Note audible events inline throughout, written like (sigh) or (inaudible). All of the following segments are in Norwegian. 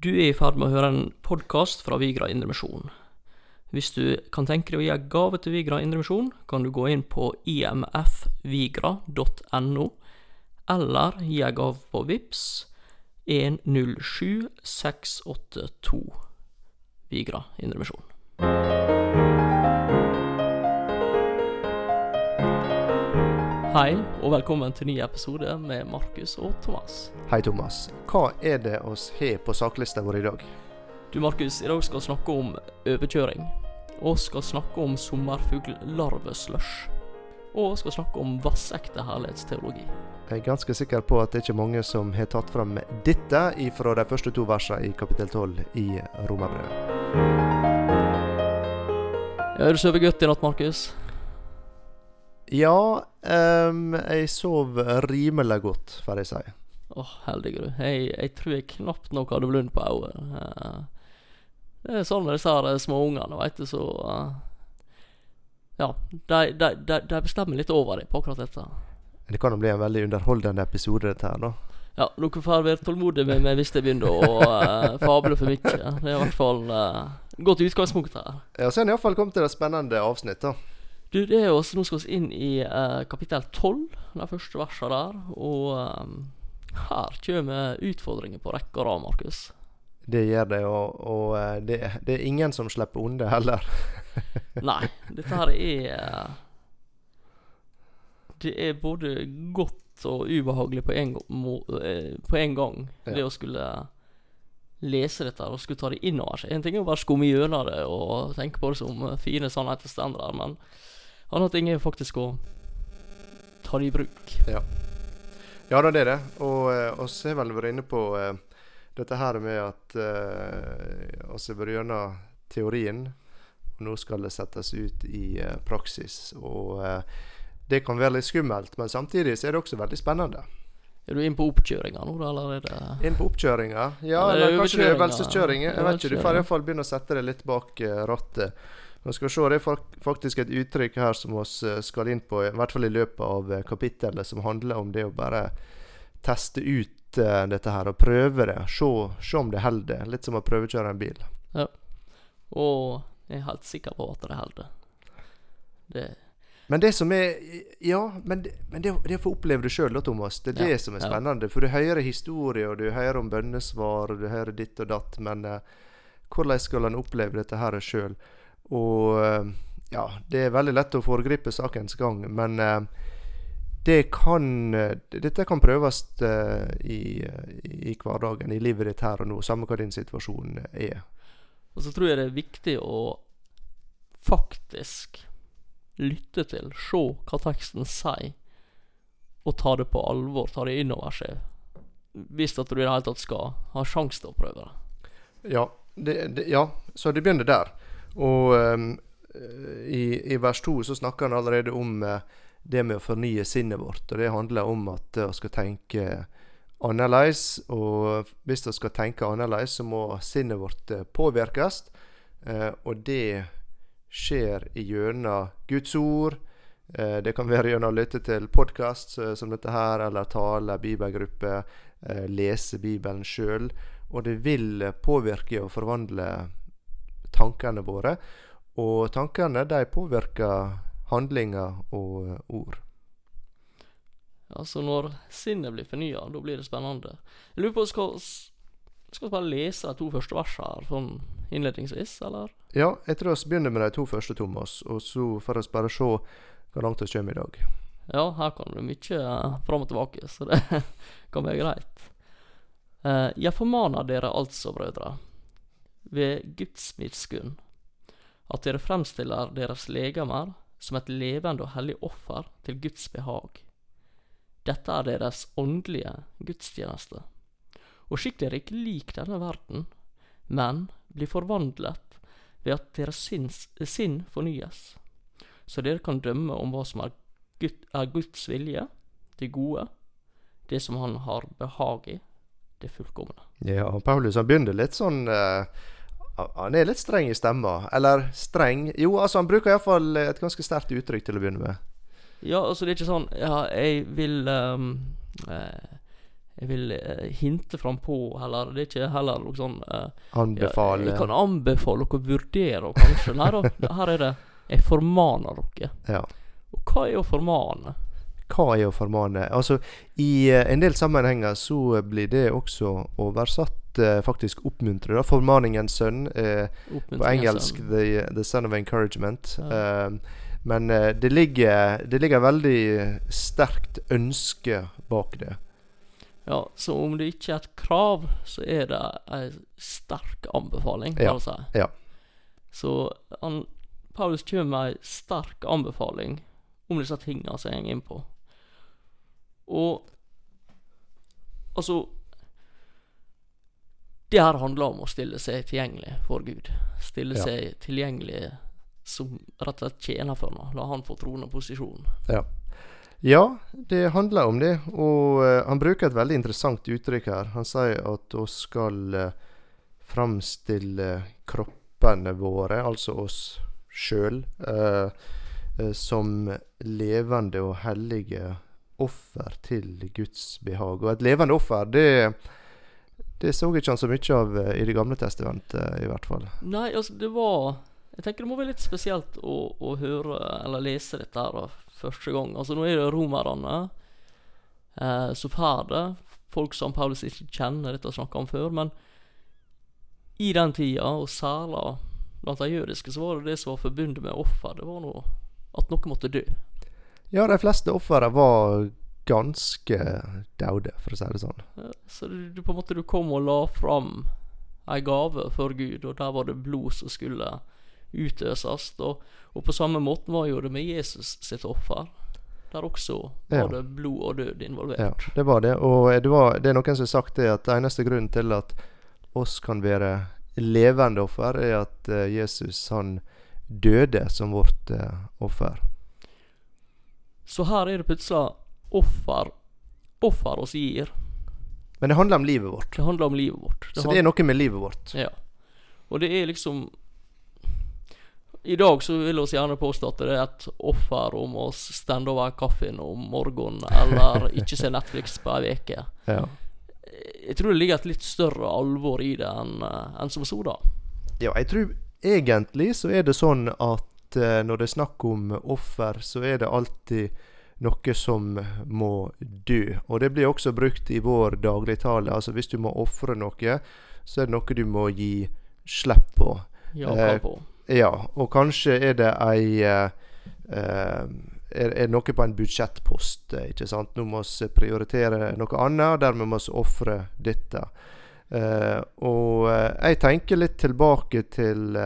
Du er i ferd med å høre en podkast fra Vigra Indremisjon. Hvis du kan tenke deg å gi en gave til Vigra Indremisjon, kan du gå inn på imfvigra.no, eller gi en gave på VIPS 107682 Vigra Indremisjon. Hei, og velkommen til ny episode med Markus og Thomas. Hei, Thomas. Hva er det oss har på saklista vår i dag? Du, Markus, i dag skal vi snakke om overkjøring. Og skal snakke om sommerfugllarveslush. Og skal snakke om vassekte herlighetsteologi. Jeg er ganske sikker på at det er ikke mange som har tatt fram dette fra de første to versene i kapittel 12 i Romerbrevet. Ja, har du sovet godt i natt, Markus? Ja, um, jeg sov rimelig godt, får jeg si. Åh, heldig du. Jeg, jeg tror jeg knapt nok hadde blund på øyet. Uh, Det er sånn med disse her små ungene, veit du, så uh, Ja, de, de, de, de bestemmer litt over deg på akkurat dette. Det kan jo bli en veldig underholdende episode, dette her, da. Ja, dere får være tålmodige med meg hvis jeg begynner å uh, fable for mye. Det er i hvert fall uh, godt utgangspunkt her. Ja, Så er det iallfall kommet til det spennende avsnitt, da. Du, det er jo også, Nå skal vi inn i eh, kapittel 12, de første versene der. Og eh, her kommer utfordringer på rekke og rad, Markus. Det gjør det, og, og eh, det, det er ingen som slipper unna heller. (laughs) Nei, dette her er eh, Det er både godt og ubehagelig på en, eh, på en gang. Ja. Det å skulle lese dette og skulle ta det inn over seg. En ting er å bare skumme gjennom det og tenke på det som fine sannheter stender men annen ting er faktisk å ta det i bruk. Ja, ja det er det. Og vi oss har vel vært inne på eh, dette her med at eh, oss har vært gjennom teorien, og nå skal det settes ut i eh, praksis. Og eh, det kan være litt skummelt, men samtidig så er det også veldig spennende. Er du inne på oppkjøringa nå, eller er det Inn på oppkjøringa. Ja, Eller eller kanskje øvelseskjøring. Jeg vet ikke, Du får iallfall begynne å sette deg litt bak eh, rattet. Nå skal vi se, Det er faktisk et uttrykk her som vi skal inn på, i hvert fall i løpet av eh, kapittelet, som handler om det å bare teste ut eh, dette her og prøve det. Se, se om det holder. Litt som å prøvekjøre en bil. Og jeg er helt sikker på at det holder. Det Men det som er Ja, men det, men det, det å få oppleve det sjøl, Thomas. Det er Ja, det som er ja. spennende. For du hører historier, og du hører om bønnesvar, og du hører ditt og datt. Men uh, hvordan skal en oppleve dette her sjøl? Og eh, ja, det er veldig lett å foregripe sakens gang, men eh, det kan eh, Dette kan prøves i, i hverdagen, i livet ditt her og nå, samme hva din situasjon er. Og så tror jeg det er viktig å faktisk lytte til, se hva teksten sier, og ta det på alvor, ta det inn over seg. Hvis at du i det hele tatt skal ha sjanse til å prøve det. Ja, det, det, ja, så det begynner der. Og um, i, i vers 2 så snakker han allerede om eh, det med å fornye sinnet vårt. Og det handler om at vi skal tenke annerledes. Og hvis vi skal tenke annerledes, så må sinnet vårt eh, påvirkes. Eh, og det skjer gjennom Guds ord. Eh, det kan være gjennom å lytte til podkast som dette her, eller tale, bibelgruppe, eh, lese Bibelen sjøl. Og det vil påvirke og forvandle tankene våre. Og tankene de påvirker handlinger og ord. Altså når sinnet blir fornya, da blir det spennende. Jeg lurer på, skal vi bare lese de to første versene her sånn innledningsvis, eller? Ja, jeg tror vi begynner med de to første, Thomas. Og så får vi bare se hvor langt vi kommer i dag. Ja, her kan det mye uh, fram og tilbake, så det (laughs) kan være greit. Eh, jeg formaner dere altså, brødre, ved Guds miskunn, at dere fremstiller deres legemer som et levende og hellig offer til Guds behag. Dette er deres åndelige gudstjeneste. Og skikk dere ikke lik denne verden, men bli forvandlet ved at deres sinns, sinn fornyes, så dere kan dømme om hva som er, Gud, er Guds vilje, det gode, det som han har behag i, det fullkomne. Ja, Paulus han begynner litt sånn uh, Han er litt streng i stemma. Eller streng Jo, altså han bruker iallfall et ganske sterkt uttrykk til å begynne med. Ja, altså det er ikke sånn Ja, jeg vil um, uh, Jeg vil eh, hinte frampå, heller. Det er ikke heller noe sånn eh, ja, Anbefale Jeg kan anbefale dere å vurdere, kanskje. Nei da, her er det Jeg formaner dere. ja. Og hva er å formane? Hva er å formane? Altså, I eh, en del sammenhenger så blir det også oversatt eh, faktisk oppmuntre. da. Formaningens sønn. Eh, på engelsk the, the Son of Encouragement. Ja. Eh, men eh, det, ligger, det ligger veldig sterkt ønske bak det. Ja, så om det ikke er et krav, så er det ei sterk anbefaling, Ja, kan du si. ja. Så han, Paulus kommer med ei sterk anbefaling om disse tingene som jeg går inn på. Og altså Det her handler om å stille seg tilgjengelig for Gud. Stille Ja. seg tilgjengelig som rett og slett tjener for ham. La han få troende posisjon. Ja, det handler om det. Og uh, han bruker et veldig interessant uttrykk her. Han sier at vi skal uh, framstille kroppene våre, altså oss sjøl, uh, eh, som levende og hellige offer til Guds behag. Og et levende offer, det det så ikke han så mye av eh, i Det gamle testamentet, i hvert fall. Nei, altså, det var Jeg tenker det må være litt spesielt å, å høre eller lese dette her da, første gang. Altså, nå er det romerne eh, som får det. Folk som Paulus ikke kjenner dette og snakker om før. Men i den tida, og særlig blant de jødiske, så var det det som var forbundet med offer. Det var noe at noe måtte dø. Ja, de fleste ofrene var ganske daude, for å si det sånn. Så du, du på en måte du kom og la fram ei gave for Gud, og der var det blod som skulle utøses. Og, og på samme måten var jo det med Jesus sitt offer. Der også var Ja. det blod og død involvert. Ja, det var det. Og det, var, det er noen som har sagt det at eneste grunnen til at oss kan være levende offer, er at eh, Jesus han døde som vårt eh, offer. Så her er det plutselig offer offer oss gir. Men det handler om livet vårt. Det handler om livet vårt. Så det er noe med livet vårt. Ja. Og det er liksom I dag så vil vi gjerne påstå at det er et offer om å stende over kaffen om morgenen, eller (laughs) ikke se Netflix på ei uke. Ja. Jeg tror det ligger et litt større alvor i det enn enn som så, da. ja, jeg tror egentlig så er det sånn at eh, når det er snakk om offer, så er det alltid noe som må dø. Og det blir også brukt i vår dagligtale. Altså hvis du må ofre noe, så er det noe du må gi slipp på. Ja, Eh. Ja, og kanskje er det ei eh, eh, er, er noe på en budsjettpost, eh, ikke sant. Nå må vi prioritere noe annet, og dermed må vi ofre dette. Eh, og jeg tenker litt tilbake til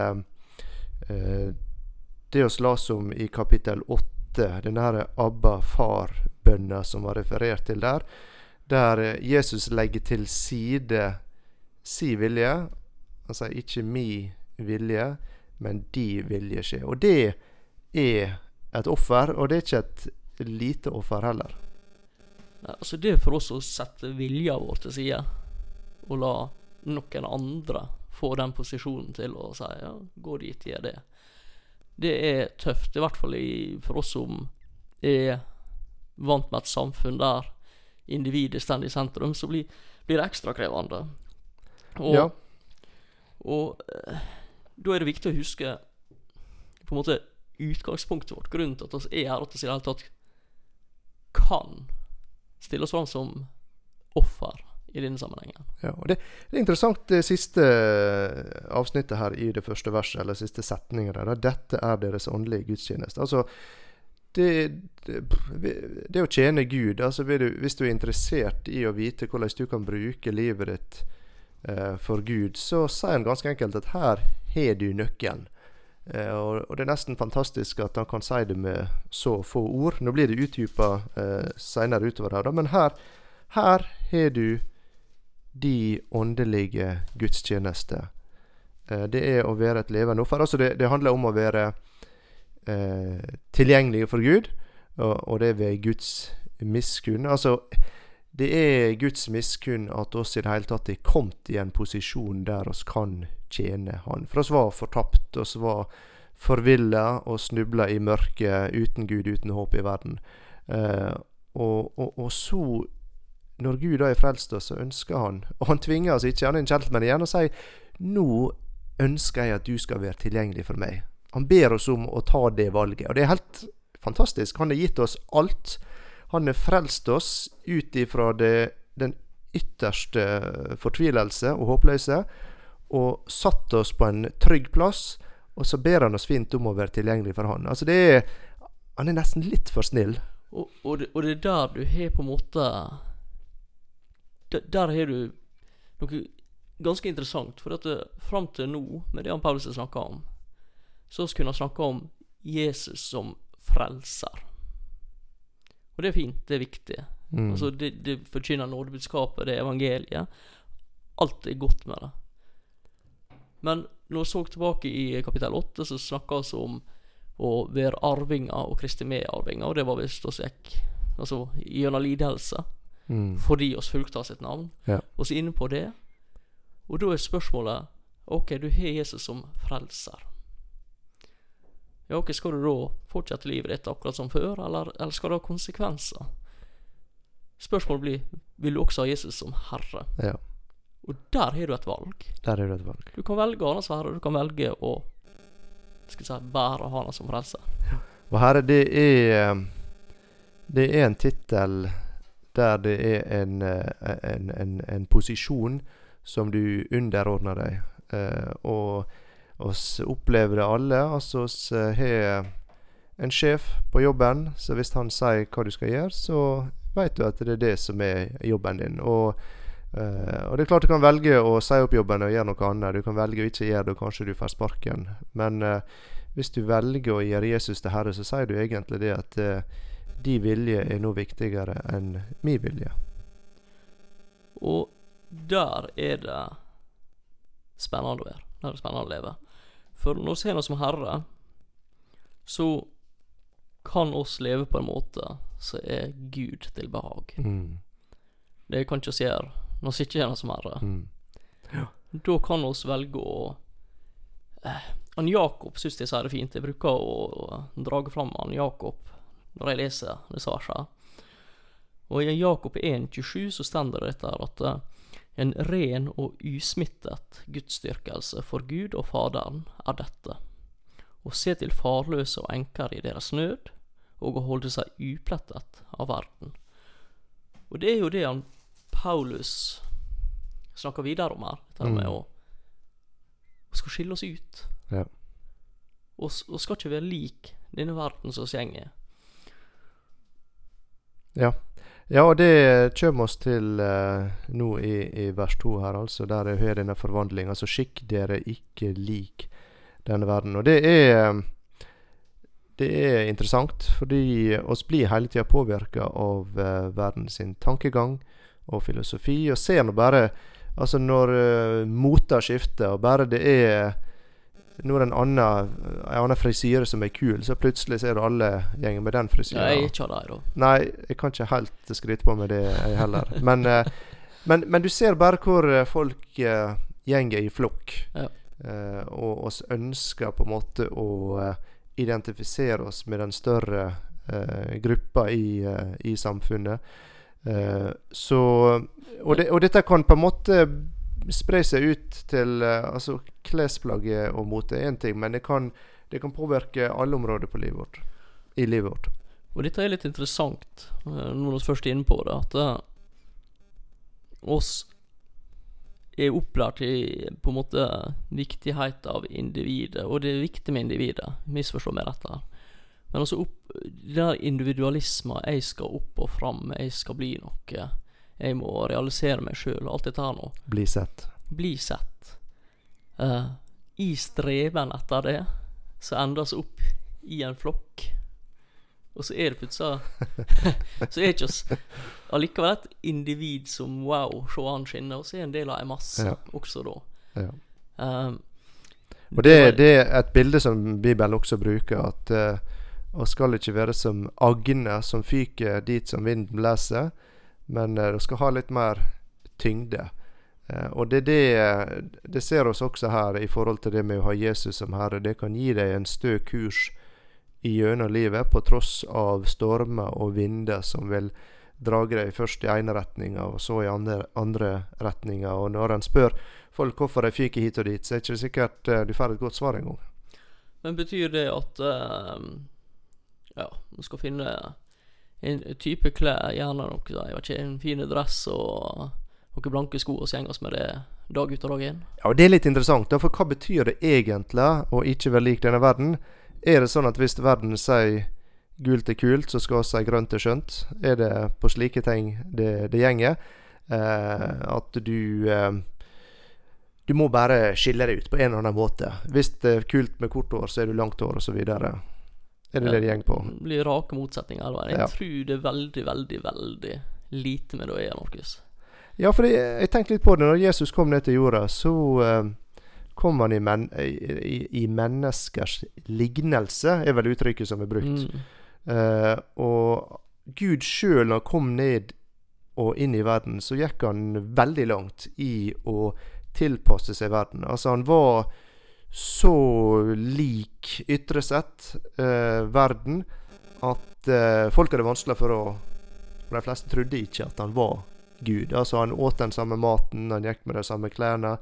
det vi leste om i kapittel 8, denne Abba far-bønna som var referert til der, der Jesus legger til side si vilje. Sier ikke mi vilje, men de vilje skje. Og det er et offer, og det er ikke et lite offer heller. Nei, altså Det er for oss å sette vilja vår til side, og la noen andre få den posisjonen til å si ja, gå dit, gjør det. Det er tøft, i hvert fall i, for oss som er vant med et samfunn der individet står i sentrum, så blir, blir det ekstra krevende. Og, Ja. og eh, da er det viktig å huske på en måte utgangspunktet vårt. Grunnen til at vi er her, at vi i det hele tatt kan stille oss fram som offer i denne sammenhengen. Ja, og det, det er interessant det siste avsnittet her i det første verset, eller siste setninga der. Dette er deres åndelige gudstjeneste. Altså, det, det, det å tjene Gud altså Hvis du er interessert i å vite hvordan du kan bruke livet ditt eh, for Gud, så sier han ganske enkelt at her har du nøkkelen. Eh, og, og det er nesten fantastisk at han kan si det med så få ord. Nå blir det utdypa eh, seinere utover her, da, men her har du de åndelige gudstjenester. Eh, det er å være et levende offer. Altså det, det handler om å være eh, tilgjengelig for Gud, og, og det er ved Guds miskunn. Altså, det er Guds miskunn at oss i det hele tatt er kommet i en posisjon der oss kan tjene Han. For oss var fortapt, oss var forvilla og snubla i mørket uten Gud, uten håp i verden. Eh, og, og, og så når Gud da har frelst oss, så ønsker han Og han tvinger oss ikke, han er en gentleman igjen, og sier nå ønsker jeg at du skal være tilgjengelig for meg. Han ber oss om å ta det valget. Og det er helt fantastisk. Han har gitt oss alt. Han har frelst oss ut ifra det, den ytterste fortvilelse og håpløse, og satt oss på en trygg plass. Og så ber han oss fint om å være tilgjengelig for han. Altså det er Han er nesten litt for snill. Og, og, det, og det er der du har på en måte Der, har du noe ganske interessant. For at det, fram til nå, med det han Paulus har snakka om, så skulle han snakke om Jesus som frelser. Og det er fint, det er viktig. Mm. Altså, det, det forkynner nådebudskapet, det er evangeliet. Alt er godt med det. Men når vi så tilbake i kapittel 8, så snakka vi om å være arvinger og Kristi medarvinger, og det var visst oss gikk altså, gjennom lidelse Mm. fordi oss fulgte av sitt navn. Ja. Og så inne på det. Og da er spørsmålet OK, du har Jesus som frelser. Ja, ok, Skal du da fortsette livet ditt akkurat som før, eller, eller skal det ha konsekvenser? Spørsmålet blir vil du også ha Jesus som herre. Ja. Og der har du et valg. Der har Du et valg. Du kan velge han som herre, du kan velge å skal si, bære han som frelser. Og herre, det er Det er en tittel der det er en, eh, en, en, en posisjon som du underordner deg. Eh, og oss opplever det alle. Altså oss eh, har en sjef på jobben, så hvis han sier hva du skal gjøre, så vet du at det er det som er jobben din. Og, eh, og det er klart du kan velge å si opp jobben og gjøre noe annet. Du kan velge å ikke gjøre det, og kanskje du får sparken. Men eh, hvis du velger å gjøre Jesus til herre, så sier du egentlig det at eh, de vilje er noe viktigere enn min vilje. Og der er det spennende å være. Der er det spennende å leve. For når vi ser noe som herre, så kan oss leve på en måte som er Gud til behag. Mm. Det kan ikke oss gjøre når vi ikke er noe som herre. Mm. Da kan oss velge å eh, Han Jakob syns jeg sier det fint. Jeg bruker å, å drage fram han Jakob når jeg leser disse versene. Og i Jakob 1,27 så stender det dette at eh, en ren og usmittet gudsdyrkelse for Gud og Faderen er dette. Å se til farløse og enker i deres nød, og å holde seg uplettet av verden. Og det er jo det han Paulus snakker videre om her. Dette med Mm. å skal skille oss ut. Ja. Og, og skal ikke være lik denne verden som i. Ja. ja, og det kommer oss til eh, nå i, i vers 2 her, altså, der jeg har denne forvandlinga. Altså, skikk dere ikke lik denne verden. Og det er det er interessant, fordi oss blir hele tida påvirka av eh, verden sin tankegang og filosofi. Og ser nå bare Altså, når uh, moter skifter, og bare det er Nå er det en annen, en annen frisyre som er kul, så plutselig ser du alle gjengen med den frisyren. Jeg er ikke da. Nei, jeg kan ikke helt skryte på meg det, jeg heller. Men, eh, men, men du ser bare hvor eh, folk uh, gjenger i flokk. Ja. Uh, og oss ønsker på en måte å identifisere oss med den større uh, gruppa i, i samfunnet. Så og, det, og dette kan på en måte spre seg ut til eh, Altså, klesplagget og mote er én ting, men det kan, det kan påvirke alle områder på livet vårt. I livet vårt. Og dette er litt interessant, eh, når vi først er inne på det, at eh, oss er opplært i på en måte viktigheten av individet, og det er viktig med individet, misforstå meg rett her. Men også opp, der individualismen, jeg skal opp og fram, jeg skal bli noe, jeg må realisere meg sjøl, alt dette her nå, Bli sett. bli sett. Uh, I streven etter det, så endes opp i en flokk. Og så er det plutselig (laughs) Så er ikke oss allikevel et individ som wow, se han skinner, og så er en del av en masse Ja. også da. Ja. Um, Og det, det er et bilde som Bibelen også bruker, at uh, og skal ikke være som agner som fyker dit som vinden blåser, men uh, det skal ha litt mer tyngde. Eh, og det, det, det ser oss også her i forhold til det med å ha Jesus som Herre. Det kan gi deg en stø kurs i gjennom livet, på tross av stormer og vinder som vil drage deg først i ene retninga, og så i andre, andre retninga. Og når en spør folk hvorfor de fyker hit og dit, så er det ikke sikkert eh, du får et godt svar engang. Men betyr det at uh, Ja, du skal finne en type klær, gjerne noe jeg vet ikke, en fin dress og noen blanke sko, og så gjengas med det dag ut og dag inn? Ja, og Det er litt interessant, da, for hva betyr det egentlig å ikke være lik denne verden? Er det sånn at hvis verden sier gult er kult, så skal vi si grønt er skjønt? Er det på slike ting det, det gjenger? Eh, at du eh, Du må bare skille deg ut på en eller annen måte. Hvis det er kult med kort hår, så er du langt hår, osv. Er det det det går på? Det blir rake motsetninger. eller? Jeg Ja. tror det er veldig, veldig, veldig lite med det å gjøre, Markus. Ja, for jeg, jeg tenkte litt på det. Når Jesus kom ned til jorda, så uh, kom han i, men, i, i menneskers lignelse, er vel uttrykket som er brukt. Mm. Uh, og Gud sjøl, når han kom ned og inn i verden, så gikk han veldig langt i å tilpasse seg verden. Altså, han var så lik ytre sett eh, verden at eh, folk hadde vanskelig for å De fleste trodde ikke at han var Gud. Altså, han åt den samme maten, han gikk med de samme klærne.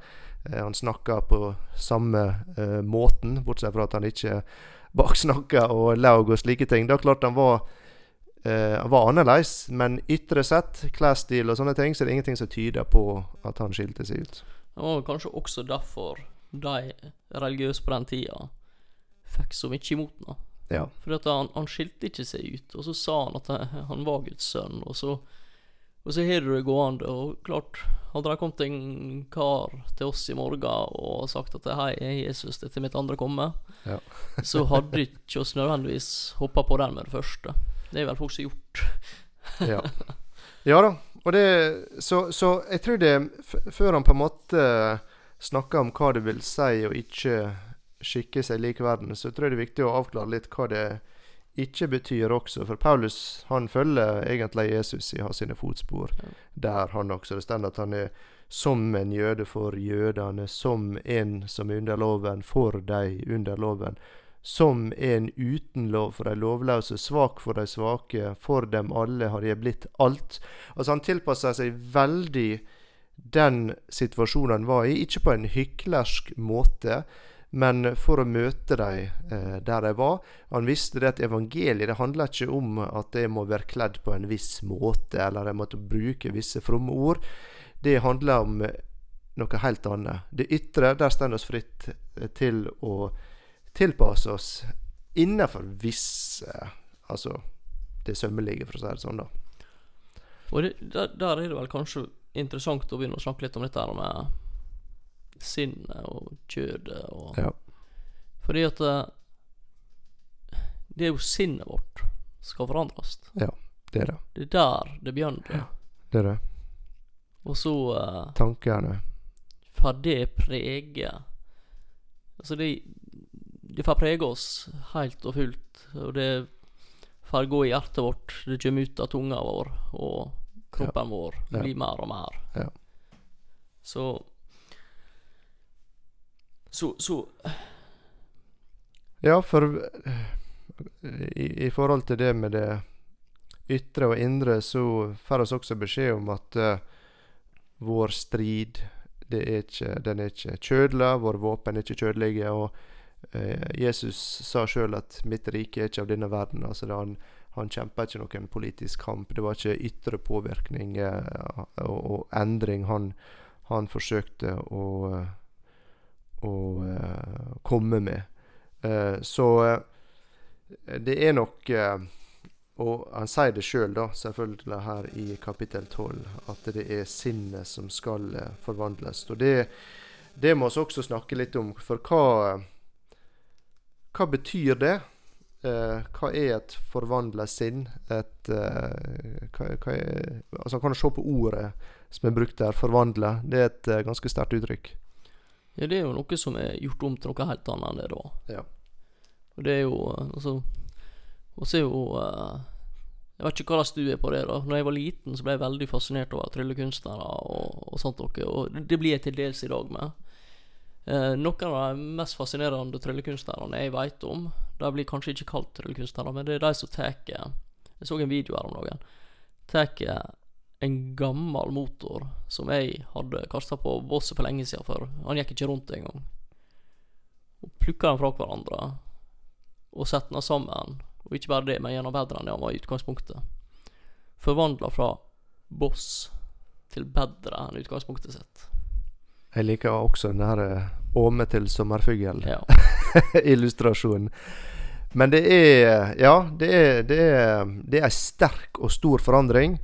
Eh, han snakka på samme eh, måten, bortsett fra at han ikke baksnakka og laug og slike ting. Da klart han var eh, han var annerledes, men ytre sett, klesstil og sånne ting, så er det ingenting som tyder på at han skilte seg ut. Det var kanskje også derfor de religiøse på den tida fikk så mye imot ham. Ja. For han, han skilte ikke seg ut, og så sa han at (laughs) han, var Guds sønn, og så og så har du det gående, og klart Hadde det kommet en kar til oss i morgen og sagt at 'Hei, Jesus, dette er mitt andre komme', Ja. (laughs) så hadde ikke oss nødvendigvis hoppa på den med det første. Det er vel folk som har gjort. (laughs) ja. ja da. Og det, så, så jeg tror det Før han på en måte snakker om hva det vil si å ikke skikke seg lik verden, så tror jeg det er viktig å avklare litt hva det ikke betyr også. For Paulus han følger egentlig Jesus i hans sine fotspor der, han også. Det står at han er som en jøde for jødene, som en som er under loven for de under loven. Som en uten lov for de lovløse, svak for de svake, for dem alle har jeg blitt alt. Altså Han tilpasser seg veldig den situasjonen han var i, ikke på en hyklersk måte, men for å møte dem eh, der de var. Han visste det at evangeliet det handler ikke om at jeg må være kledd på en viss måte, eller jeg måtte bruke visse fromme ord. Det handler om noe helt annet. Det ytre, der står oss fritt eh, til å tilpasse oss innenfor visse Altså det sømmelige, for å si det sånn, da. Og det, der, der er det vel kanskje interessant å begynne å snakke litt om dette her med sinnet og kjødet og Ja. Fordi at eh, det er jo sinnet vårt skal forandres. Det er det. Det er der det begynner. Det er det. Og så uh, Tankene. får det prege Altså, det, det får prege oss helt og fullt. Og det får gå i hjertet vårt. Det kommer ut av tunga vår, og kroppen vår blir mer og mer. Ja. Så Så, så Ja, for i, i forhold til det med det ytre og indre, så får vi også beskjed om at uh, vår strid det er ikke, den er ikke kjødelig, våre våpen er ikke kjødelige. Og uh, Jesus sa sjøl at 'mitt rike er ikke av denne verden'. altså det han, han kjempa ikke noen politisk kamp. Det var ikke ytre påvirkning eh, og, og endring han, han forsøkte å, å eh, komme med. Eh, så det er nok Og han sier det sjøl, da, selvfølgelig, her i kapittel 12, at det er sinnet som skal forvandles. Og det, det må vi også snakke litt om. For hva, hva betyr det? Eh, hva er et forvandla sinn? Et, eh, hva, hva er, altså, kan du se på ordet som er brukt der, 'forvandle'. Det er et eh, ganske sterkt uttrykk. Ja, det er jo noe som er gjort om til noe helt annet enn det da. Ja. Og det er jo eh, Altså vi er jo eh, Jeg vet ikke hva slags du er på det, da. Når jeg var liten, så ble jeg veldig fascinert over tryllekunstnere og, og sånt noe. Og det blir jeg til dels i dag med. Eh, noen av de mest fascinerende tryllekunstnerne jeg vet om, de blir kanskje ikke kalt tryllekunstnere, men det er de som tar Jeg så en video her om dagen. tar en gammel motor som jeg hadde kasta på bosset for lenge siden, for han gikk ikke rundt engang. Og plukker den fra hverandre og setter den sammen. Og ikke bare det, men gjennom bedre enn det han var i utgangspunktet. Forvandla fra boss til bedre enn utgangspunktet sitt. Jeg liker også den her eh, åme til sommerfugl. Ja. (laughs) illustrasjon. Men det er Ja, det er, det er, det er ei sterk og stor forandring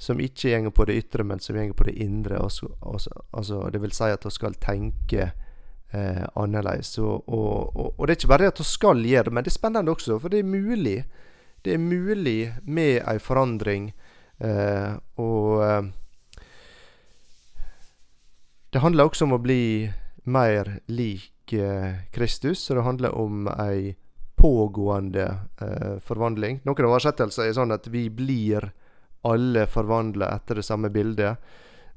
som ikke går på det ytre, men som går på det indre. Også, også, altså, det vil si at vi skal tenke eh, annerledes. Og, og, og, og, det er ikke bare det at vi skal gjøre det, men det er spennende også, for det er mulig. Det er mulig med ei forandring. Eh, og eh, det handler også om å bli mer lik eh, Kristus, så det handler om ei pågående eh, forvandling. Noen oversettelser er sånn at vi blir alle forvandla etter det samme bildet.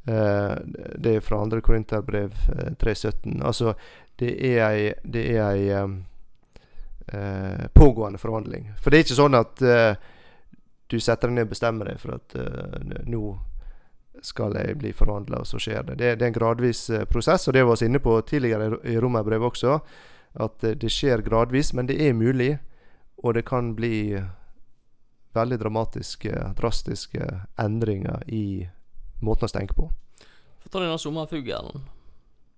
Eh, det er fra 2. Korinterbrev eh, 3.17. Altså, det er ei, det ei eh, pågående forvandling. For det er ikke sånn at eh, du setter deg ned og bestemmer deg for at eh, nå skal jeg bli forvandla, og så skjer det. det. det. er en gradvis eh, prosess, og det var vi inne på tidligere i Romerbrevet også. At det skjer gradvis, men det er mulig. Og det kan bli veldig dramatiske, drastiske endringer i måten å tenke på. Få ta denne sommerfuglen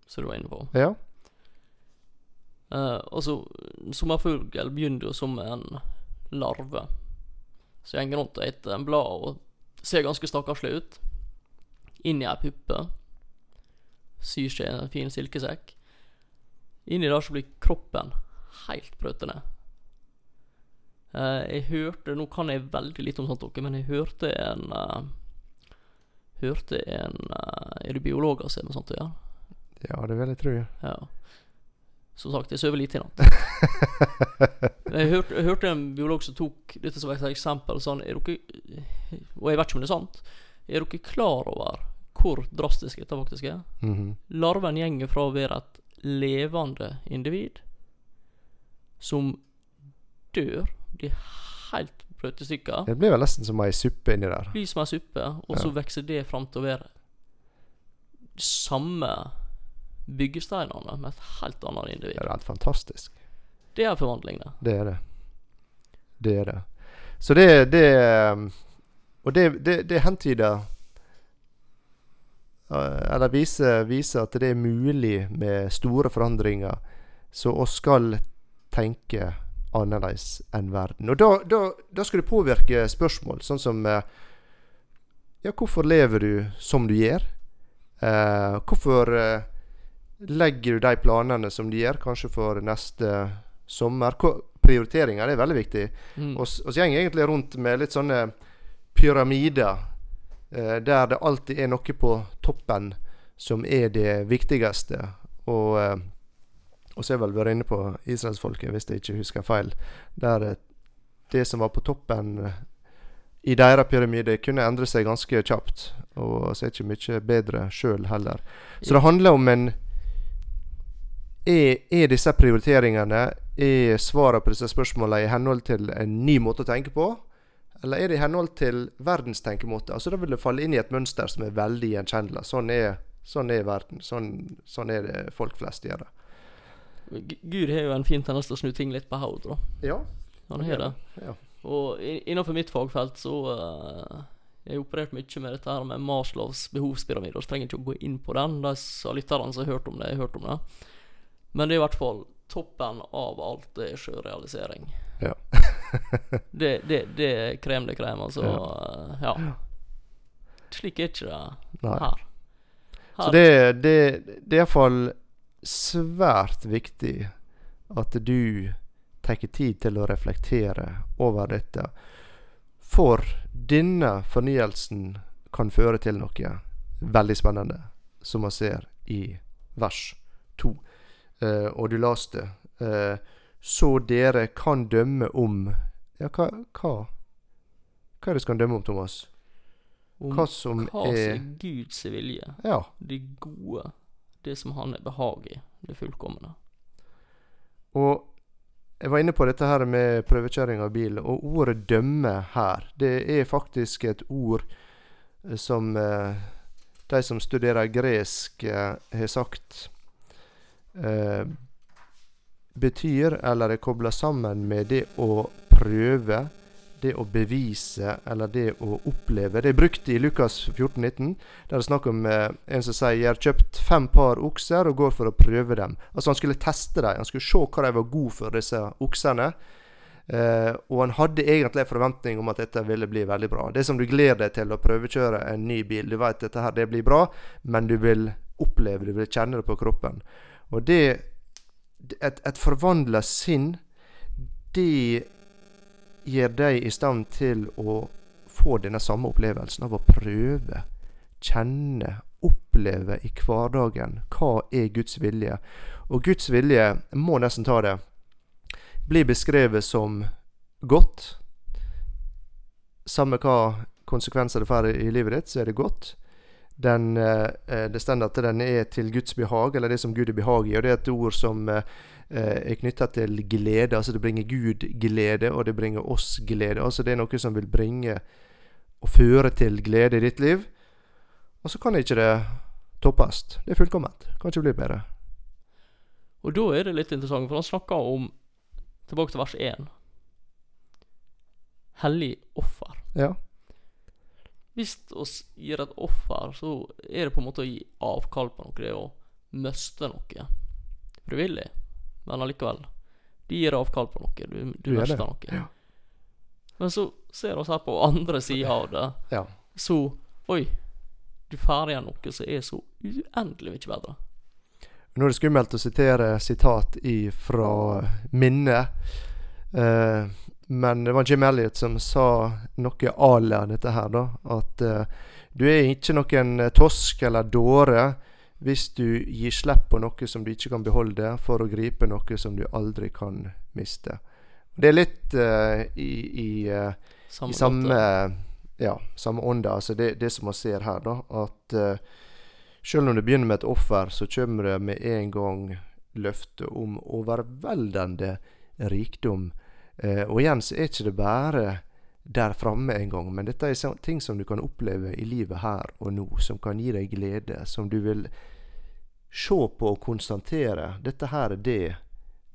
som du var inne på. Ja. Uh, altså, sommerfugl begynner jo som en larve. Så går rundt og spiser en blad og ser ganske stakkarslig ut. Inn i ei puppe. Syr seg en fin silkesekk. Inni der så blir kroppen helt brøtende. ned. Uh, jeg hørte Nå kan jeg veldig litt om sånt, dere, men jeg hørte en uh, Hørte en uh, Er det biologer som er med sånt å gjøre? Ja, det vil jeg tro. Ja. Som sagt, jeg sover lite i natt. (laughs) jeg, hørte, jeg hørte en biolog som tok dette som et eksempel. Sånn, er dere, og jeg vet ikke om det er sant. Er dere klar over hvor drastisk dette faktisk er? Mm -hmm. Larven gjenger fra å være et levende individ som dør blir helt brøt i stykker. Det blir vel nesten som ei suppe inni der. Blir som ei suppe, og så vokser det fram til å være samme byggesteinene med et helt annet individ. Det er helt fantastisk. Det er forvandling, det. Det er det. Det er det. Så det, det Og det, det, det hentyder Eller viser, viser at det er mulig med store forandringer. Så oss skal tenke annerledes enn verden. Og da, da, da, skal det påvirke spørsmål, sånn som eh, Ja, hvorfor lever du som du gjør? Eh, hvorfor eh, legger du de planene som du gjør, kanskje for neste sommer? Prioriteringer det er veldig viktig. Mm. Og så går egentlig rundt med litt sånne pyramider, eh, der det alltid er noe på toppen som er det viktigste. Og eh, og så har jeg vel vært inne på israelsfolket, hvis jeg ikke husker feil. Der eh, det som var på toppen eh, i deres pyramide, kunne endre seg ganske kjapt. Og så er ikke mye bedre sjøl heller. Så det handler om en er, er, disse prioriteringene Er svarene på disse spørsmålene i henhold til en ny måte å tenke på? Eller er det i henhold til verdens tenkemåte? Altså Da vil det falle inn i et mønster som er veldig gjenkjennelig. Sånn er, sånn er verden. Sånn, sånn er det folk flest gjør det. Gud har jo en fin tendens til å snu ting litt på hodet, da. Ja. Han har det. Ja. Og innenfor mitt fagfelt så uh, jeg har operert mye med dette her med Marslovs behovspyramide, så trenger ikke å gå inn på den. De lytterne som har hørt om det, har hørt om det. Men det er i hvert fall toppen av alt er sjørealisering. Ja. (laughs) det, det, det er krem de krem, altså. Ja. Ja. Slik er ikke det Nei. her. her. Så det, det, det er iallfall svært viktig at du tar tid til å reflektere over dette. For denne fornyelsen kan føre til noe veldig spennende, som man ser i vers 2. Eh, og du leste uh, Så dere kan dømme om Ja, hva, hva? Hva er det skal dømme om, Thomas? Om hva som hva er, er Guds vilje. Ja. Det gode det som han er behag i, det fullkomne. Og jeg var inne på dette her med prøvekjøring av bil, og ordet 'dømme' her, det er faktisk et ord eh, som eh, de som studerer gresk, eh, har sagt eh, betyr, eller er kobla sammen med det å prøve, det å bevise, eller det å oppleve. Det er brukt i Lukas 14, 19, der det er snakk om eh, en som sier 'Jeg har kjøpt fem par okser og går for å prøve dem'. Altså Han skulle teste dem. Han skulle se hva de var gode for, disse oksene. Uh, og han hadde egentlig en forventning om at dette ville bli veldig bra. Det er som du gleder deg til å prøvekjøre en ny bil. Du vet dette her det blir bra, men du vil oppleve du vil kjenne det på kroppen. Og det Et, et forvandla sinn, det gjør deg i stand til å få denne samme opplevelsen av å prøve, kjenne, oppleve i hverdagen hva er Guds vilje. Og Guds vilje, må nesten ta det, blir beskrevet som godt. Samme hva konsekvenser det får i livet ditt, så er det godt. Den, eh, eh, det står at den er til Guds behag, eller det som Gud er behag i. Og det er et ord som eh, er knytta til glede. Altså det bringer Gud glede, og det bringer oss glede. Altså det er noe som vil bringe og føre til glede i ditt liv. Og så kan ikke det toppes. Det er fullkomment. Kan ikke bli bedre. Og da er det litt interessant, for han snakker om Tilbake til vers 1. Hellig offer. Ja. Hvis vi gir et offer, så er det på en måte å gi avkall på noe. Det er å miste noe. Frivillig, men allikevel. De gir avkall på noe. Du, du Du mister noe. ja. Men så ser vi her på andre sida av det, Ja. så Oi, du får igjen noe som er så uendelig mye bedre. Nå er det skummelt å sitere sitat fra minnet. Eh, men det var Jim Elliot som sa noe à la dette her, da. At uh, du er ikke noen eh, tosk eller dåre hvis du gir slipp på noe som du ikke kan beholde, for å gripe noe som du aldri kan miste. Det er litt uh, i, i, uh, Samme i samme ja, samme ånda. Altså det, det som man ser her, da. At selv om det begynner med et offer, så kommer det med en gang løftet om overveldende rikdom. Eh, og igjen så er ikke det bare der framme en gang, men dette er ting som du kan oppleve i livet her og nå, som kan gi deg glede, som du vil se på og konstatere. Dette her er det.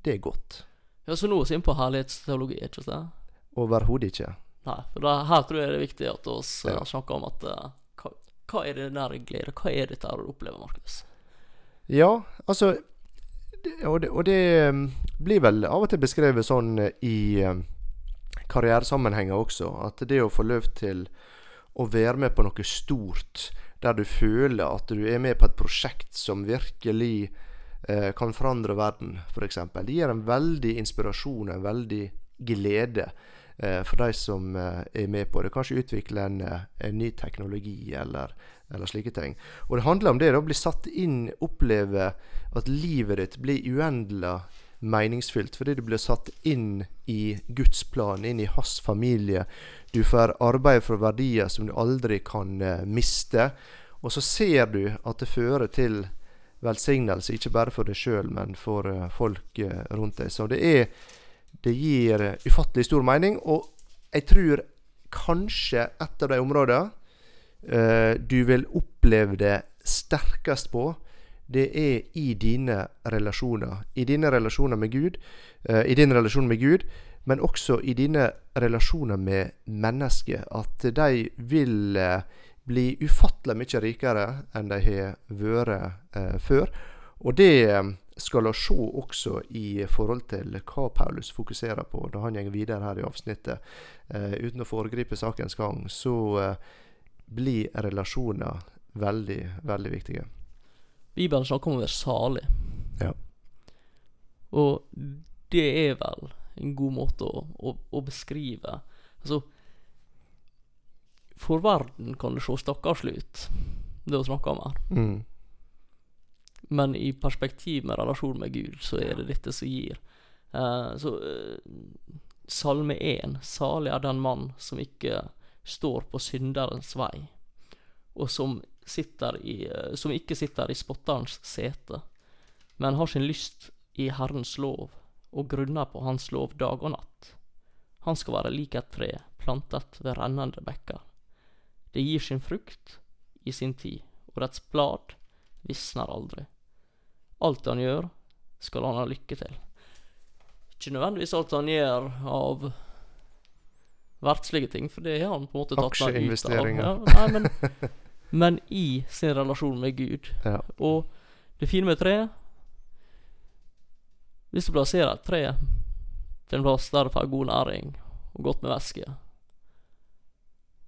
Det er godt. Ja, er vi inne på herlighetsteologi, ikke sant? Overhodet ikke. Nei, for det, her tror jeg det er viktig at vi Ja. uh, snakker om at uh, hva, hva er det der glede? Hva er dette du opplever, Markus? Ja, altså og, det, og det um, blir vel av og til beskrevet sånn eh, i um, karrieresammenhenger også. At det å få lov til å være med på noe stort, der du føler at du er med på et prosjekt som virkelig eh, kan forandre verden, f.eks. Det gir en veldig inspirasjon, og en veldig glede eh, for de som eh, er med på det. Kanskje utvikle en, eh, en ny teknologi eller, eller slike ting. Og det handler om det å bli satt inn, oppleve at livet ditt blir uendelig meningsfylt fordi du blir satt inn i Guds plan, inn i hans familie. Du får arbeid for verdier som du aldri kan eh, miste. Og så ser du at det fører til velsignelse, ikke bare for deg sjøl, men for eh, folk eh, rundt deg. Så det er Det gir ufattelig stor mening, og jeg tror kanskje et av de områdene du vil oppleve det sterkest på, det er i dine relasjoner. I dine relasjoner med Gud, eh, i din relasjon med Gud, men også i dine relasjoner med mennesker. At de vil eh, bli ufattelig mye rikere enn de har vært eh, før. Og det eh, skal vi se også i forhold til hva Paulus fokuserer på da han går videre her i avsnittet. Eh, uten å foregripe sakens gang, så eh, blir relasjoner veldig, veldig viktige. Bibelen snakker om å være salig. Ja. Og det er vel en god måte å, å, å beskrive Altså For verden kan det se stakkarslig ut, det å snakke om her. Mm. Men i perspektiv med relasjon med Gud, så er det dette som gir. Uh, så uh, Salme 1. Salig er den mann som ikke står på synderens vei, og som, i, eh, som ikke sitter i spotterens sete, men har sin lyst i Herrens lov, og grunner på Hans lov dag og natt. Han skal være lik et tre plantet ved rennende bekker. Det gir sin frukt i sin tid, og dets blad visner aldri. Alt han gjør, skal han ha lykke til. Ikke nødvendigvis alt han gjør av verdslige ting, for det har han på en måte tatt meg ut av. Ja, nei, men, (laughs) men i sin relasjon med Gud. Ja. Og det fine med tre Hvis du plasserer et tre til en plass der det får god næring og godt med væske,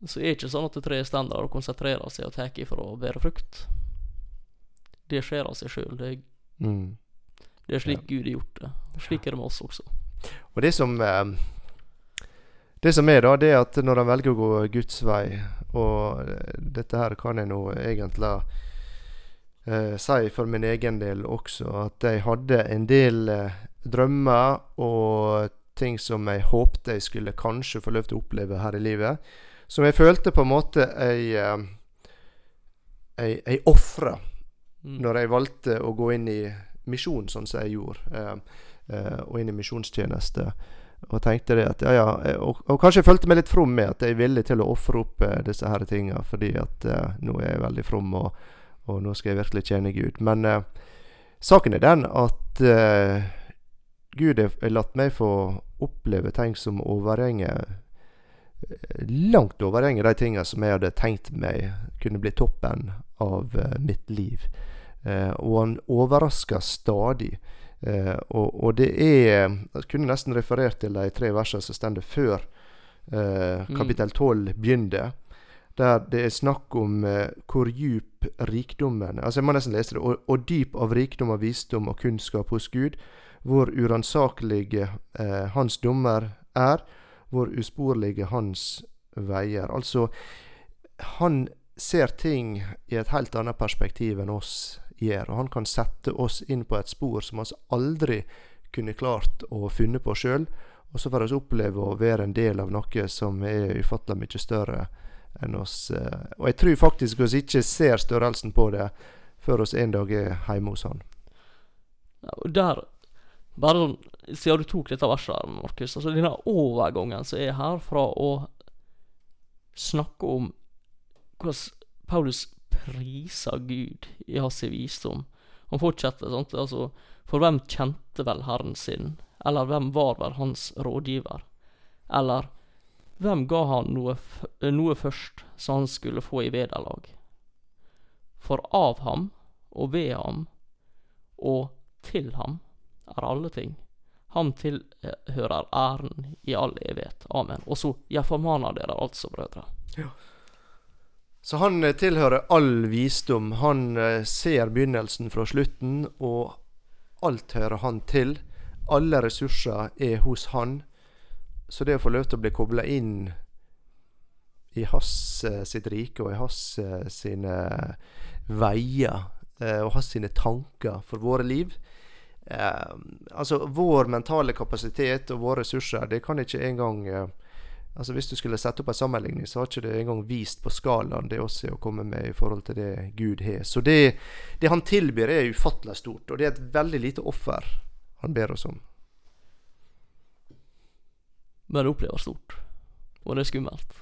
så er det ikke sånn at treet står der og konsentrerer seg og tar ifra å bære frukt. Det skjer av seg sjøl. Det, Mm. det er slik Gud har gjort det. Slik er det med oss også. Og det som eh, Det som er, da, det er at når en velger å gå Guds vei Og eh, dette her kan jeg nå egentlig eh, si for min egen del også, at jeg hadde en del eh, drømmer og ting som jeg håpte jeg skulle kanskje få lov til å oppleve her i livet. Som jeg følte på en måte jeg eh, Jeg, jeg ofra Mm. når jeg valgte å gå inn i misjon, sånn som jeg gjorde, eh, eh, og inn i misjonstjeneste, og tenkte det at ja, ja, eh, og, og kanskje jeg følte meg litt from med at jeg er villig til å ofre opp eh, disse her tinga, fordi at eh, nå er jeg veldig from, og, og nå skal jeg virkelig tjene Gud. Men eh, saken er den at eh, Gud har latt meg få oppleve ting som overgjenger Langt overgjenger de tingene som jeg hadde tenkt meg kunne bli toppen av mitt liv. Og han overrasker stadig. Eh, og, og det er Jeg kunne nesten referert til de tre versene som står før eh, Mm. kapittel 12 begynner. Der det er snakk om eh, hvor djup rikdommen Altså, jeg må nesten lese det. Og, og dyp av rikdom og visdom og kunnskap hos Gud. Hvor uransakelige eh, hans dommer er. Hvor usporlige hans veier. Altså, han ser ting i et helt annet perspektiv enn oss gjør. Og han kan sette oss inn på et spor som vi aldri kunne klart å funne på sjøl. Og så får vi oppleve å være en del av noe som er ufattelig mye større enn oss. eh, Og jeg tror faktisk vi ikke ser størrelsen på det før oss en dag er hjemme hos han. Ja, og der Bare sånn Siden du tok dette verset, Markus Altså denne overgangen som er her fra å snakke om hvordan Paulus priser Gud i hans visdom. Han fortsetter sant, altså For hvem kjente vel Herren sin? Eller hvem var vel hans rådgiver? Eller hvem ga han noe, noe først som han skulle få i vederlag? For av ham og ved ham og til ham er alle ting. Ham tilhører æren i all evighet. Amen. Og så, jeg formaner dere altså, brødre. Så han eh, tilhører all visdom. Han eh, ser begynnelsen fra slutten, og alt hører han til. Alle ressurser er hos han. Så det å få lov til å bli kobla inn i hans sitt rike og i hans sine veier eh, og hans sine tanker for våre liv Altså, vår mentale kapasitet og våre ressurser, det kan ikke engang Altså Hvis du skulle sette opp en sammenligning, så har ikke det engang vist på skalaen det oss er å komme med i forhold til det Gud har. Så det, det han tilbyr, er ufattelig stort, og det er et veldig lite offer han ber oss om. Men det opplever stort. Og det er skummelt.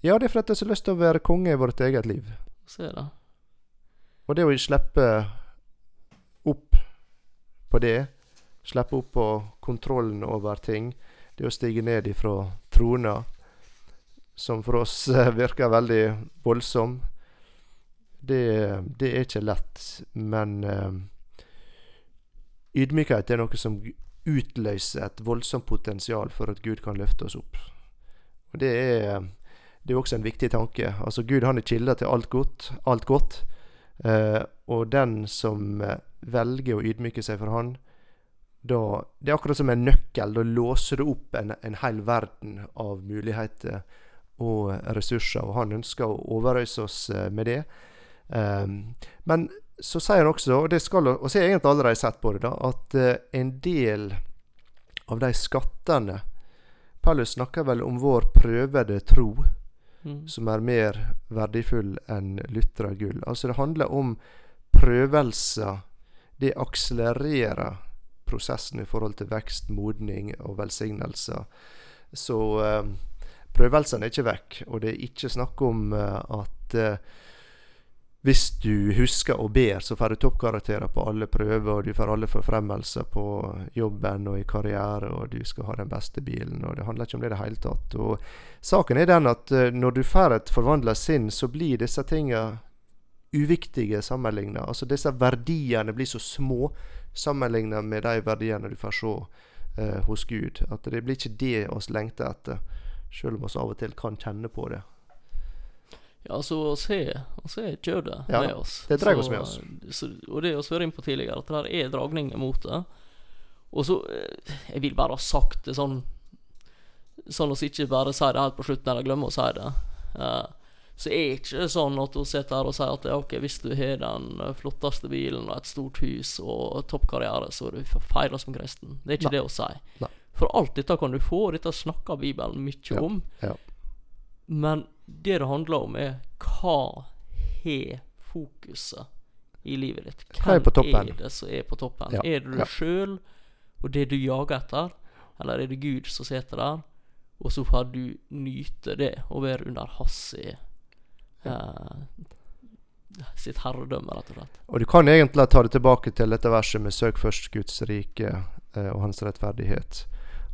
Ja, det er fordi jeg har så lyst til å være konge i vårt eget liv. Så er det. Og det å slippe opp på det, slippe opp på kontrollen over ting, det å stige ned ifra trona, som for oss eh, virker veldig voldsom, det, det er ikke lett. Men eh, ydmykhet er noe som utløser et voldsomt potensial for at Gud kan løfte oss opp. Og det er, det er også en viktig tanke. Altså Gud han er kilde til alt godt. Alt godt. Eh, og den som eh, velger å ydmyke seg for Han, da Det er akkurat som en nøkkel. Da låser du opp en, en hel verden av muligheter og ressurser, og han ønsker å overøse oss eh, med det. Um, men så sier han også, og det skal og så har jeg egentlig allerede sett på det, da, at eh, en del av de skattene Paulus snakker vel om vår prøvede tro, Mm. som er mer verdifull enn lytra gull. Altså det handler om prøvelser. Det akselererer prosessen i forhold til vekst, modning og velsignelser. Så eh, prøvelsene er ikke vekk, og det er ikke snakk om eh, at eh, hvis du husker og ber, så får du toppkarakterer på alle prøver, og du får alle forfremmelser på jobben og i karriere, og du skal ha den beste bilen. og Det handler ikke om det i det hele tatt. Og Saken er den at uh, når du får et forvandla sinn, så blir disse tingene uviktige sammenligna. Altså disse verdiene blir så små sammenligna med de verdiene du får se eh, hos Gud. At det blir ikke det oss lengter etter, selv om oss av og til kan kjenne på det. Ja, så å se, å se kjødet Ja, med oss. det drar oss med oss. Så, og det vi har vært inne på tidligere, at det der er dragninger mot det. Og så eh, Jeg vil bare ha sagt det sånn Sånn at vi ikke bare sier det helt på slutten, eller glemmer å si det. Eh, så er det ikke sånn at hun sitter her og sier at ok, hvis du har den flotteste bilen og et stort hus og toppkarriere, så er du feira som kristen. Det er ikke Nei. det å si. Nei. For alt dette kan du få, og dette snakker Bibelen mye Ja, om. ja. Men det det handler om, er hva har fokuset i livet ditt? Hva er er det som er på toppen? Ja, Er det du ja. sjøl og det du jager etter, eller er det Gud som sitter der, og så får du nyte det og være under hans sitt herredømme, rett og slett? Og du kan egentlig ta det tilbake til dette verset med 'søk først Guds rike eh, og hans rettferdighet'.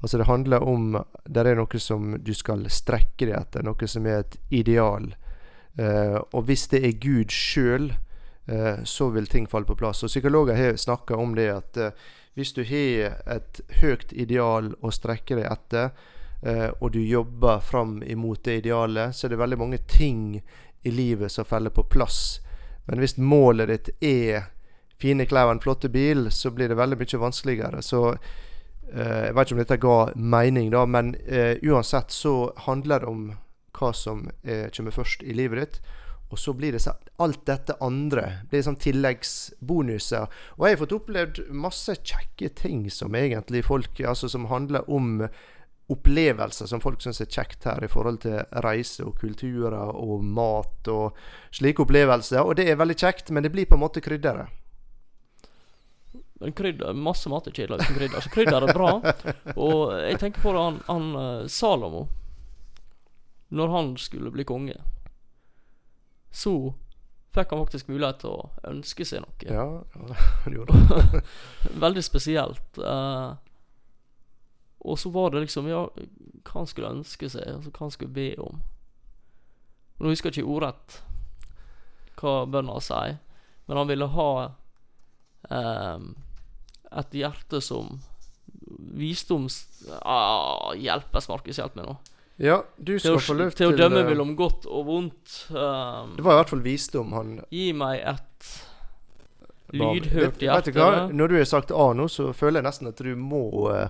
Altså Det handler om Det er noe som du skal strekke deg etter, noe som er et ideal. Eh, og hvis det er Gud sjøl, eh, så vil ting falle på plass. Og Psykologer har snakka om det at eh, hvis du har et høyt ideal å strekke deg etter, eh, og du jobber fram imot det idealet, så er det veldig mange ting i livet som faller på plass. Men hvis målet ditt er fine klær og en flott bil, så blir det veldig mye vanskeligere. Så eh, Jeg vet ikke om dette ga mening, da, men eh, uansett så handler det om hva som eh, kommer først i livet ditt. Og så blir det så, alt dette andre blir sånn tilleggsbonuser. Og jeg har fått opplevd masse kjekke ting som egentlig folk Altså som handler om opplevelser som folk syns er kjekt her i forhold til reise og kulturer og mat og slike opplevelser. Og det er veldig kjekt, men det blir på en måte krydderet. Krydder, masse mat er kjedelig uten krydder, så krydder er bra. Og jeg tenker på det, han, han eh, Salomo Når han skulle bli konge, så fikk han faktisk mulighet til å ønske seg noe. Ja, han (laughs) gjorde han. (laughs) Veldig spesielt. eh, og så var det liksom Ja, hva han skulle ønske seg, altså hva han skulle be om. Nå husker jeg ikke ordrett hva bønna sier, men han ville ha ehm, et hjerte som visdoms... Ah, hjelpes, Markus, hjelp meg nå. Ja, du Til skal få lov til å dømme til, mellom godt og vondt. Um, Det var i hvert fall visdom han gi meg et lydhørt lydhørt Vet- Vet du hva? hjerte. Når du har sagt A nå, så føler jeg nesten at du må eh, eh,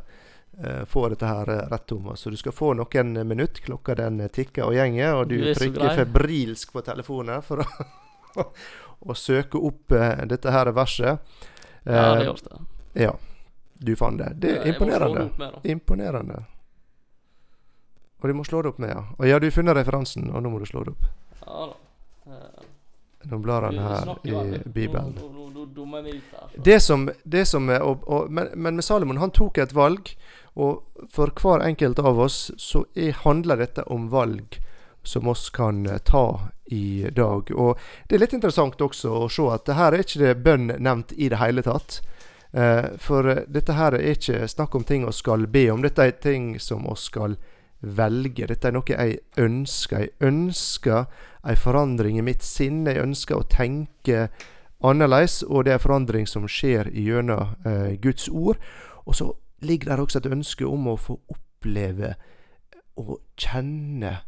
få dette her eh, rett, Thomas. Så du skal få noen minutt. Klokka den tikker og gjenger, og du, Du er trykker febrilsk på telefonen for å, (laughs) å søke opp eh, dette her verset. Ja, det Eh, gjør det. ja, du fant det. Det er imponerende. med. Imponerende. Og du må slå det opp med, ja. Og ja, du har funnet referansen, og nå må du slå det opp. Ja da. Eh, Nå blar han her i. Bibelen. Det som, det som og, og, men, men med Salomon, han tok et valg. Og for hver enkelt av oss så er, handler dette om valg som oss kan eh, ta i dag. Og det er litt interessant også å se at her er ikke det bønn nevnt i det hele tatt. Eh, for eh, dette her er ikke snakk om ting vi skal be om. Dette er ting som vi skal velge. Dette er noe jeg ønsker. Jeg ønsker en forandring i mitt sinn. Jeg ønsker å tenke annerledes, og det er en forandring som skjer gjennom Guds ord. Og så ligger der også et ønske om å få oppleve og kjenne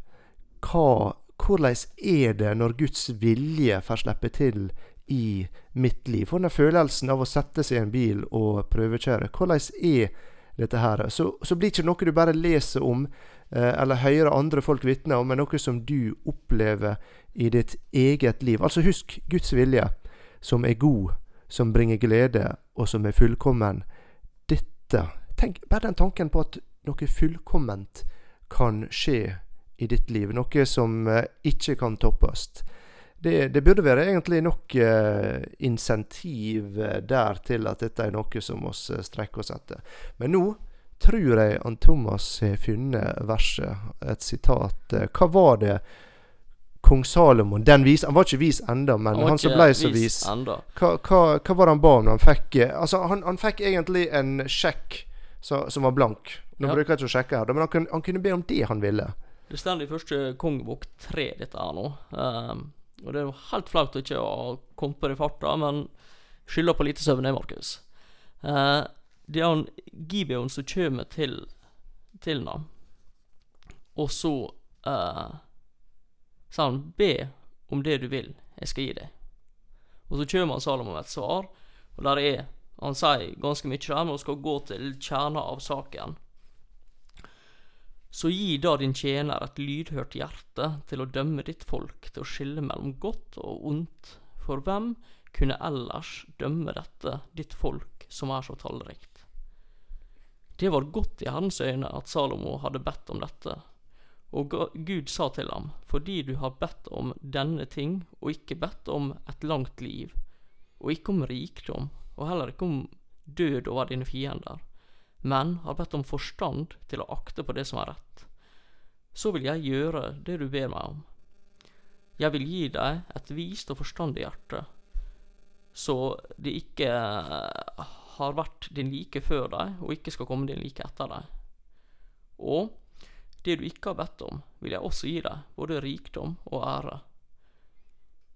hva Hvordan er det når Guds vilje får slippe til i mitt liv? For den følelsen av å sette seg i en bil og prøvekjøre, hvordan er dette her? Så, så blir det ikke noe du bare leser om eh, eller hører andre folk vitne om, men noe som du opplever i ditt eget liv. Altså husk Guds vilje, som er god, som bringer glede, og som er fullkommen. Dette Tenk bare den tanken på at noe fullkomment kan skje i ditt liv. Noe som eh, ikke kan toppes. det, det burde være egentlig nok eh, insentiv eh, der til at dette er noe som vi eh, strekker oss etter. Men nå tror jeg han Thomas har funnet verset, et sitat. Hva var det kong Salomon den vis, Han var ikke vis enda, men han, han som ble så vis. enda. Hva, hva, hva var det han ba om? Han fikk Altså, han, han fikk egentlig en sjekk så, som var blank. Nå Ja. bruker jeg ikke å sjekke her, men han kunne, han kunne be om det han ville. Det står i første kongebok tre, dette her nå. Um, og det er jo helt flaut å ikke ha kommet på det i farta, men skylder på lite søvn, jeg, Markus. Uh, det er han Gibeon som kommer til til ham, og så uh, sa han be om det du vil, jeg skal gi deg. Og så kommer Salomon med et svar, og der er Han sier ganske mye der, men vi skal gå til kjernen av saken. Så gi da din tjener et lydhørt hjerte til å dømme ditt folk, til å skille mellom godt og ondt. For hvem kunne ellers dømme dette, ditt folk som er så tallrikt? Det var godt i Herrens øyne at Salomo hadde bedt om dette. Og Gud sa til ham, fordi du har bedt om denne ting, og ikke bedt om et langt liv, og ikke om rikdom, og heller ikke om død over dine fiender, men har bedt om forstand til å akte på det som er rett. Så vil jeg gjøre det du ber meg om. Jeg vil gi deg et vist og forstandig hjerte, så det ikke eh, har vært din like før deg, og ikke skal komme din like etter deg. Og det du ikke har bedt om, vil jeg også gi deg, både rikdom og ære,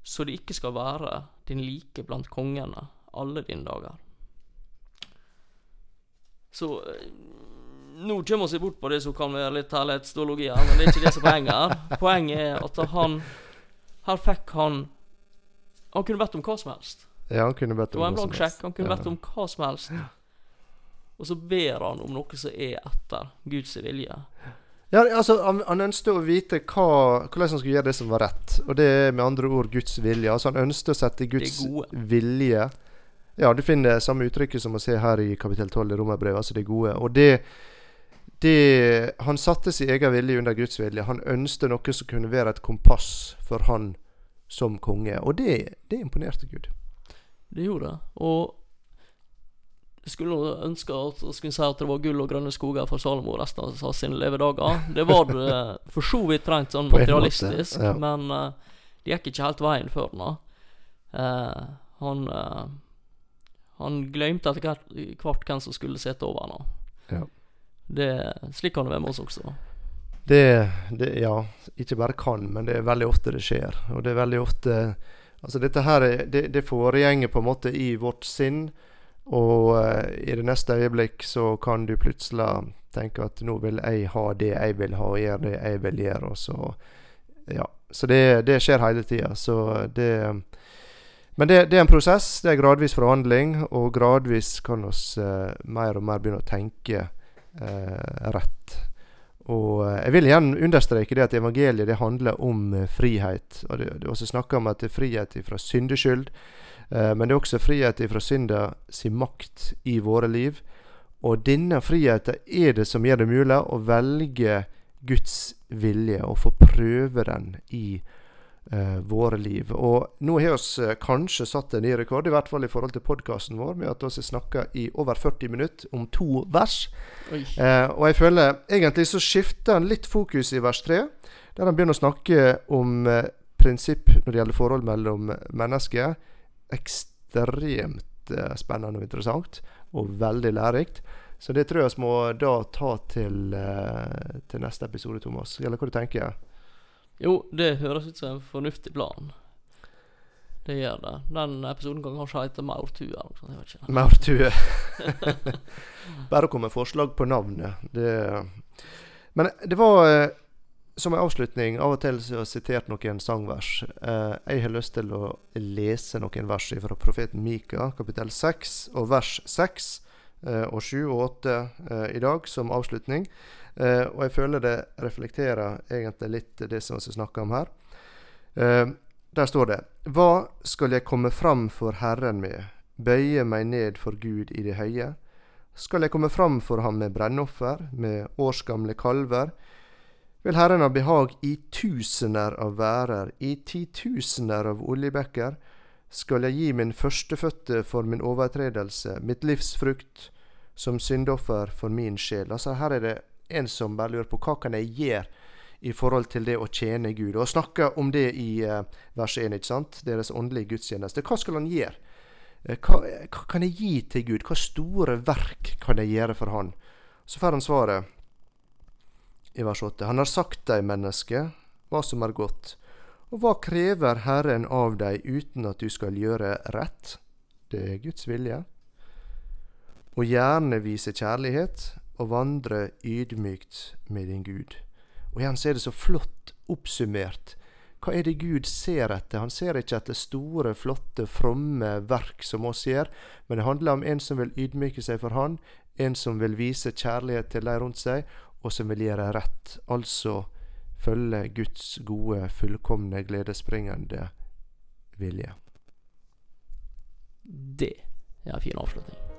så det ikke skal være din like blant kongene alle dine dager. Så eh, nå kommer vi bort på det som kan være litt herlighetsteologi her, men det er ikke det som er poenget her. Poenget er at han Her fikk han Han kunne bedt om hva som helst. Ja, han kunne bedt om en hva som helst. Han kunne Ja. bedt om hva som helst. Og så ber han om noe som er etter Guds vilje. Ja, altså, han, han ønsket å vite hva, hvordan han skulle gjøre det som var rett. Og det er med andre ord Guds vilje. Altså Han ønsket å sette Guds vilje Ja, du finner det samme uttrykket som å se her i kapittel 12 i Romerbrevet, altså det gode. Og det, det Han satte sin egen vilje under Guds vilje. Han ønsket noe som kunne være et kompass for han som konge. Og det, det imponerte Gud. Det gjorde det. Og jeg skulle ønske at skulle si at det var gull og grønne skoger for Salomo resten av sine levedager. Det var det (laughs) for så vidt rent sånn måte, materialistisk, ja. men uh, det gikk ikke helt veien for nå. Uh, han eh, Han glemte etter hvert, hvem som skulle sitte over han. Ja. Det, slik kan det være med oss også. Det, det Ja, ikke bare kan, men det er veldig ofte det skjer. Og det er veldig ofte Altså, dette her er, det, det foregjenger på en måte i vårt sinn. Og uh, i det neste øyeblikk så kan du plutselig tenke at nå vil jeg ha det jeg vil ha, og gjøre det jeg vil gjøre. Og så Ja. Så det, det skjer hele tida. Så det Men det, det er en prosess. Det er gradvis forhandling, og gradvis kan oss eh, mer og mer begynne å tenke eh, rett. Og eh, jeg vil igjen understreke det at evangeliet det handler om eh, frihet. Og det, det er også snakka om at det er frihet fra syndeskyld. Eh, men det er også frihet fra synda makt i våre liv. Og denne friheten er det som gjør det mulig å velge Guds vilje og få prøve den i eh, våre liv. Og nå har vi eh, kanskje satt en ny rekord, i hvert fall i forhold til podkasten vår, med at vi har snakka i over 40 minutter om to vers. Eh, og jeg føler egentlig så skifter han litt fokus i vers 3, der han begynner å snakke om eh, prinsipp når det gjelder forhold mellom mennesker. Ekstremt eh, spennende og interessant, og veldig lærerikt. Så det tror jeg vi må da ta til, eh, til neste episode, Thomas. Eller hva du tenker Jo, det høres ut som en fornuftig plan. Det gjør det. Den episoden kan kanskje hete Maurtue eller noe sånt. Jeg vet ikke. Maurtue. (laughs) Bare å komme med forslag på navnet. Det Men det var eh, som en avslutning Av og til så har jeg sitert noen sangvers. Eh, jeg har lyst til å lese noen vers fra profeten Mika, kapittel 6, og vers 6 eh, og 7 og 8 eh, i dag, som avslutning. Eh, og jeg føler det reflekterer egentlig litt det som vi snakker om her. Eh, der står det Hva skal jeg komme fram for Herren med? Bøye meg ned for Gud i det høye? Skal jeg komme fram for ham med brennoffer, med årsgamle kalver? vil Herren ha behag i tusener av værer, i titusener av oljebekker, skal jeg gi min førstefødte for min overtredelse, mitt livs frukt, som syndoffer for min sjel. Altså Her er det en som bare lurer på hva kan jeg gjøre i forhold til det å tjene Gud. Og snakker om det i uh, vers 1, ikke sant? Deres åndelige gudstjeneste. Hva skal han gjøre? Uh, hva, hva, kan jeg gi til Gud? Hva store verk kan jeg gjøre for Han? Så får han svaret i vers 8. Han har sagt deg, menneske, hva som er godt. Og hva krever Herren av deg uten at du skal gjøre rett? Det er Guds vilje. Og gjerne vise kjærlighet og vandre ydmykt med din Gud. Og igjen så er det så flott oppsummert. Hva er det Gud ser etter? Han ser ikke etter store, flotte, fromme verk som oss gjør, men det handler om en som vil ydmyke seg for Han, en som vil vise kjærlighet til de rundt seg, og som vil gjøre rett. Altså følge Guds gode, fullkomne, gledesbringende vilje. Det er en fin avslutning.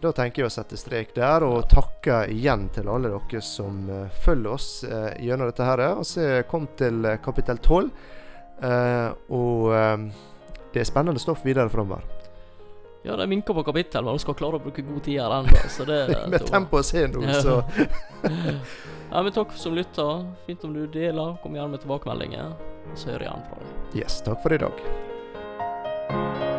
Da tenker jeg å sette strek der, og takke igjen til alle dere som uh, følger oss uh, gjennom dette her. Og så kom til kapittel 12, og det er spennende stoff videre framover. Ja, det minker på kapittel, men vi skal klare å bruke god tid her ennå. Så det (laughs) Med tempo å se nå, så (laughs) Ja, men takk som lytter. Fint om du deler. Kom gjerne med tilbakemeldinger. Så hører jeg gjerne fra deg. Yes, takk for i dag.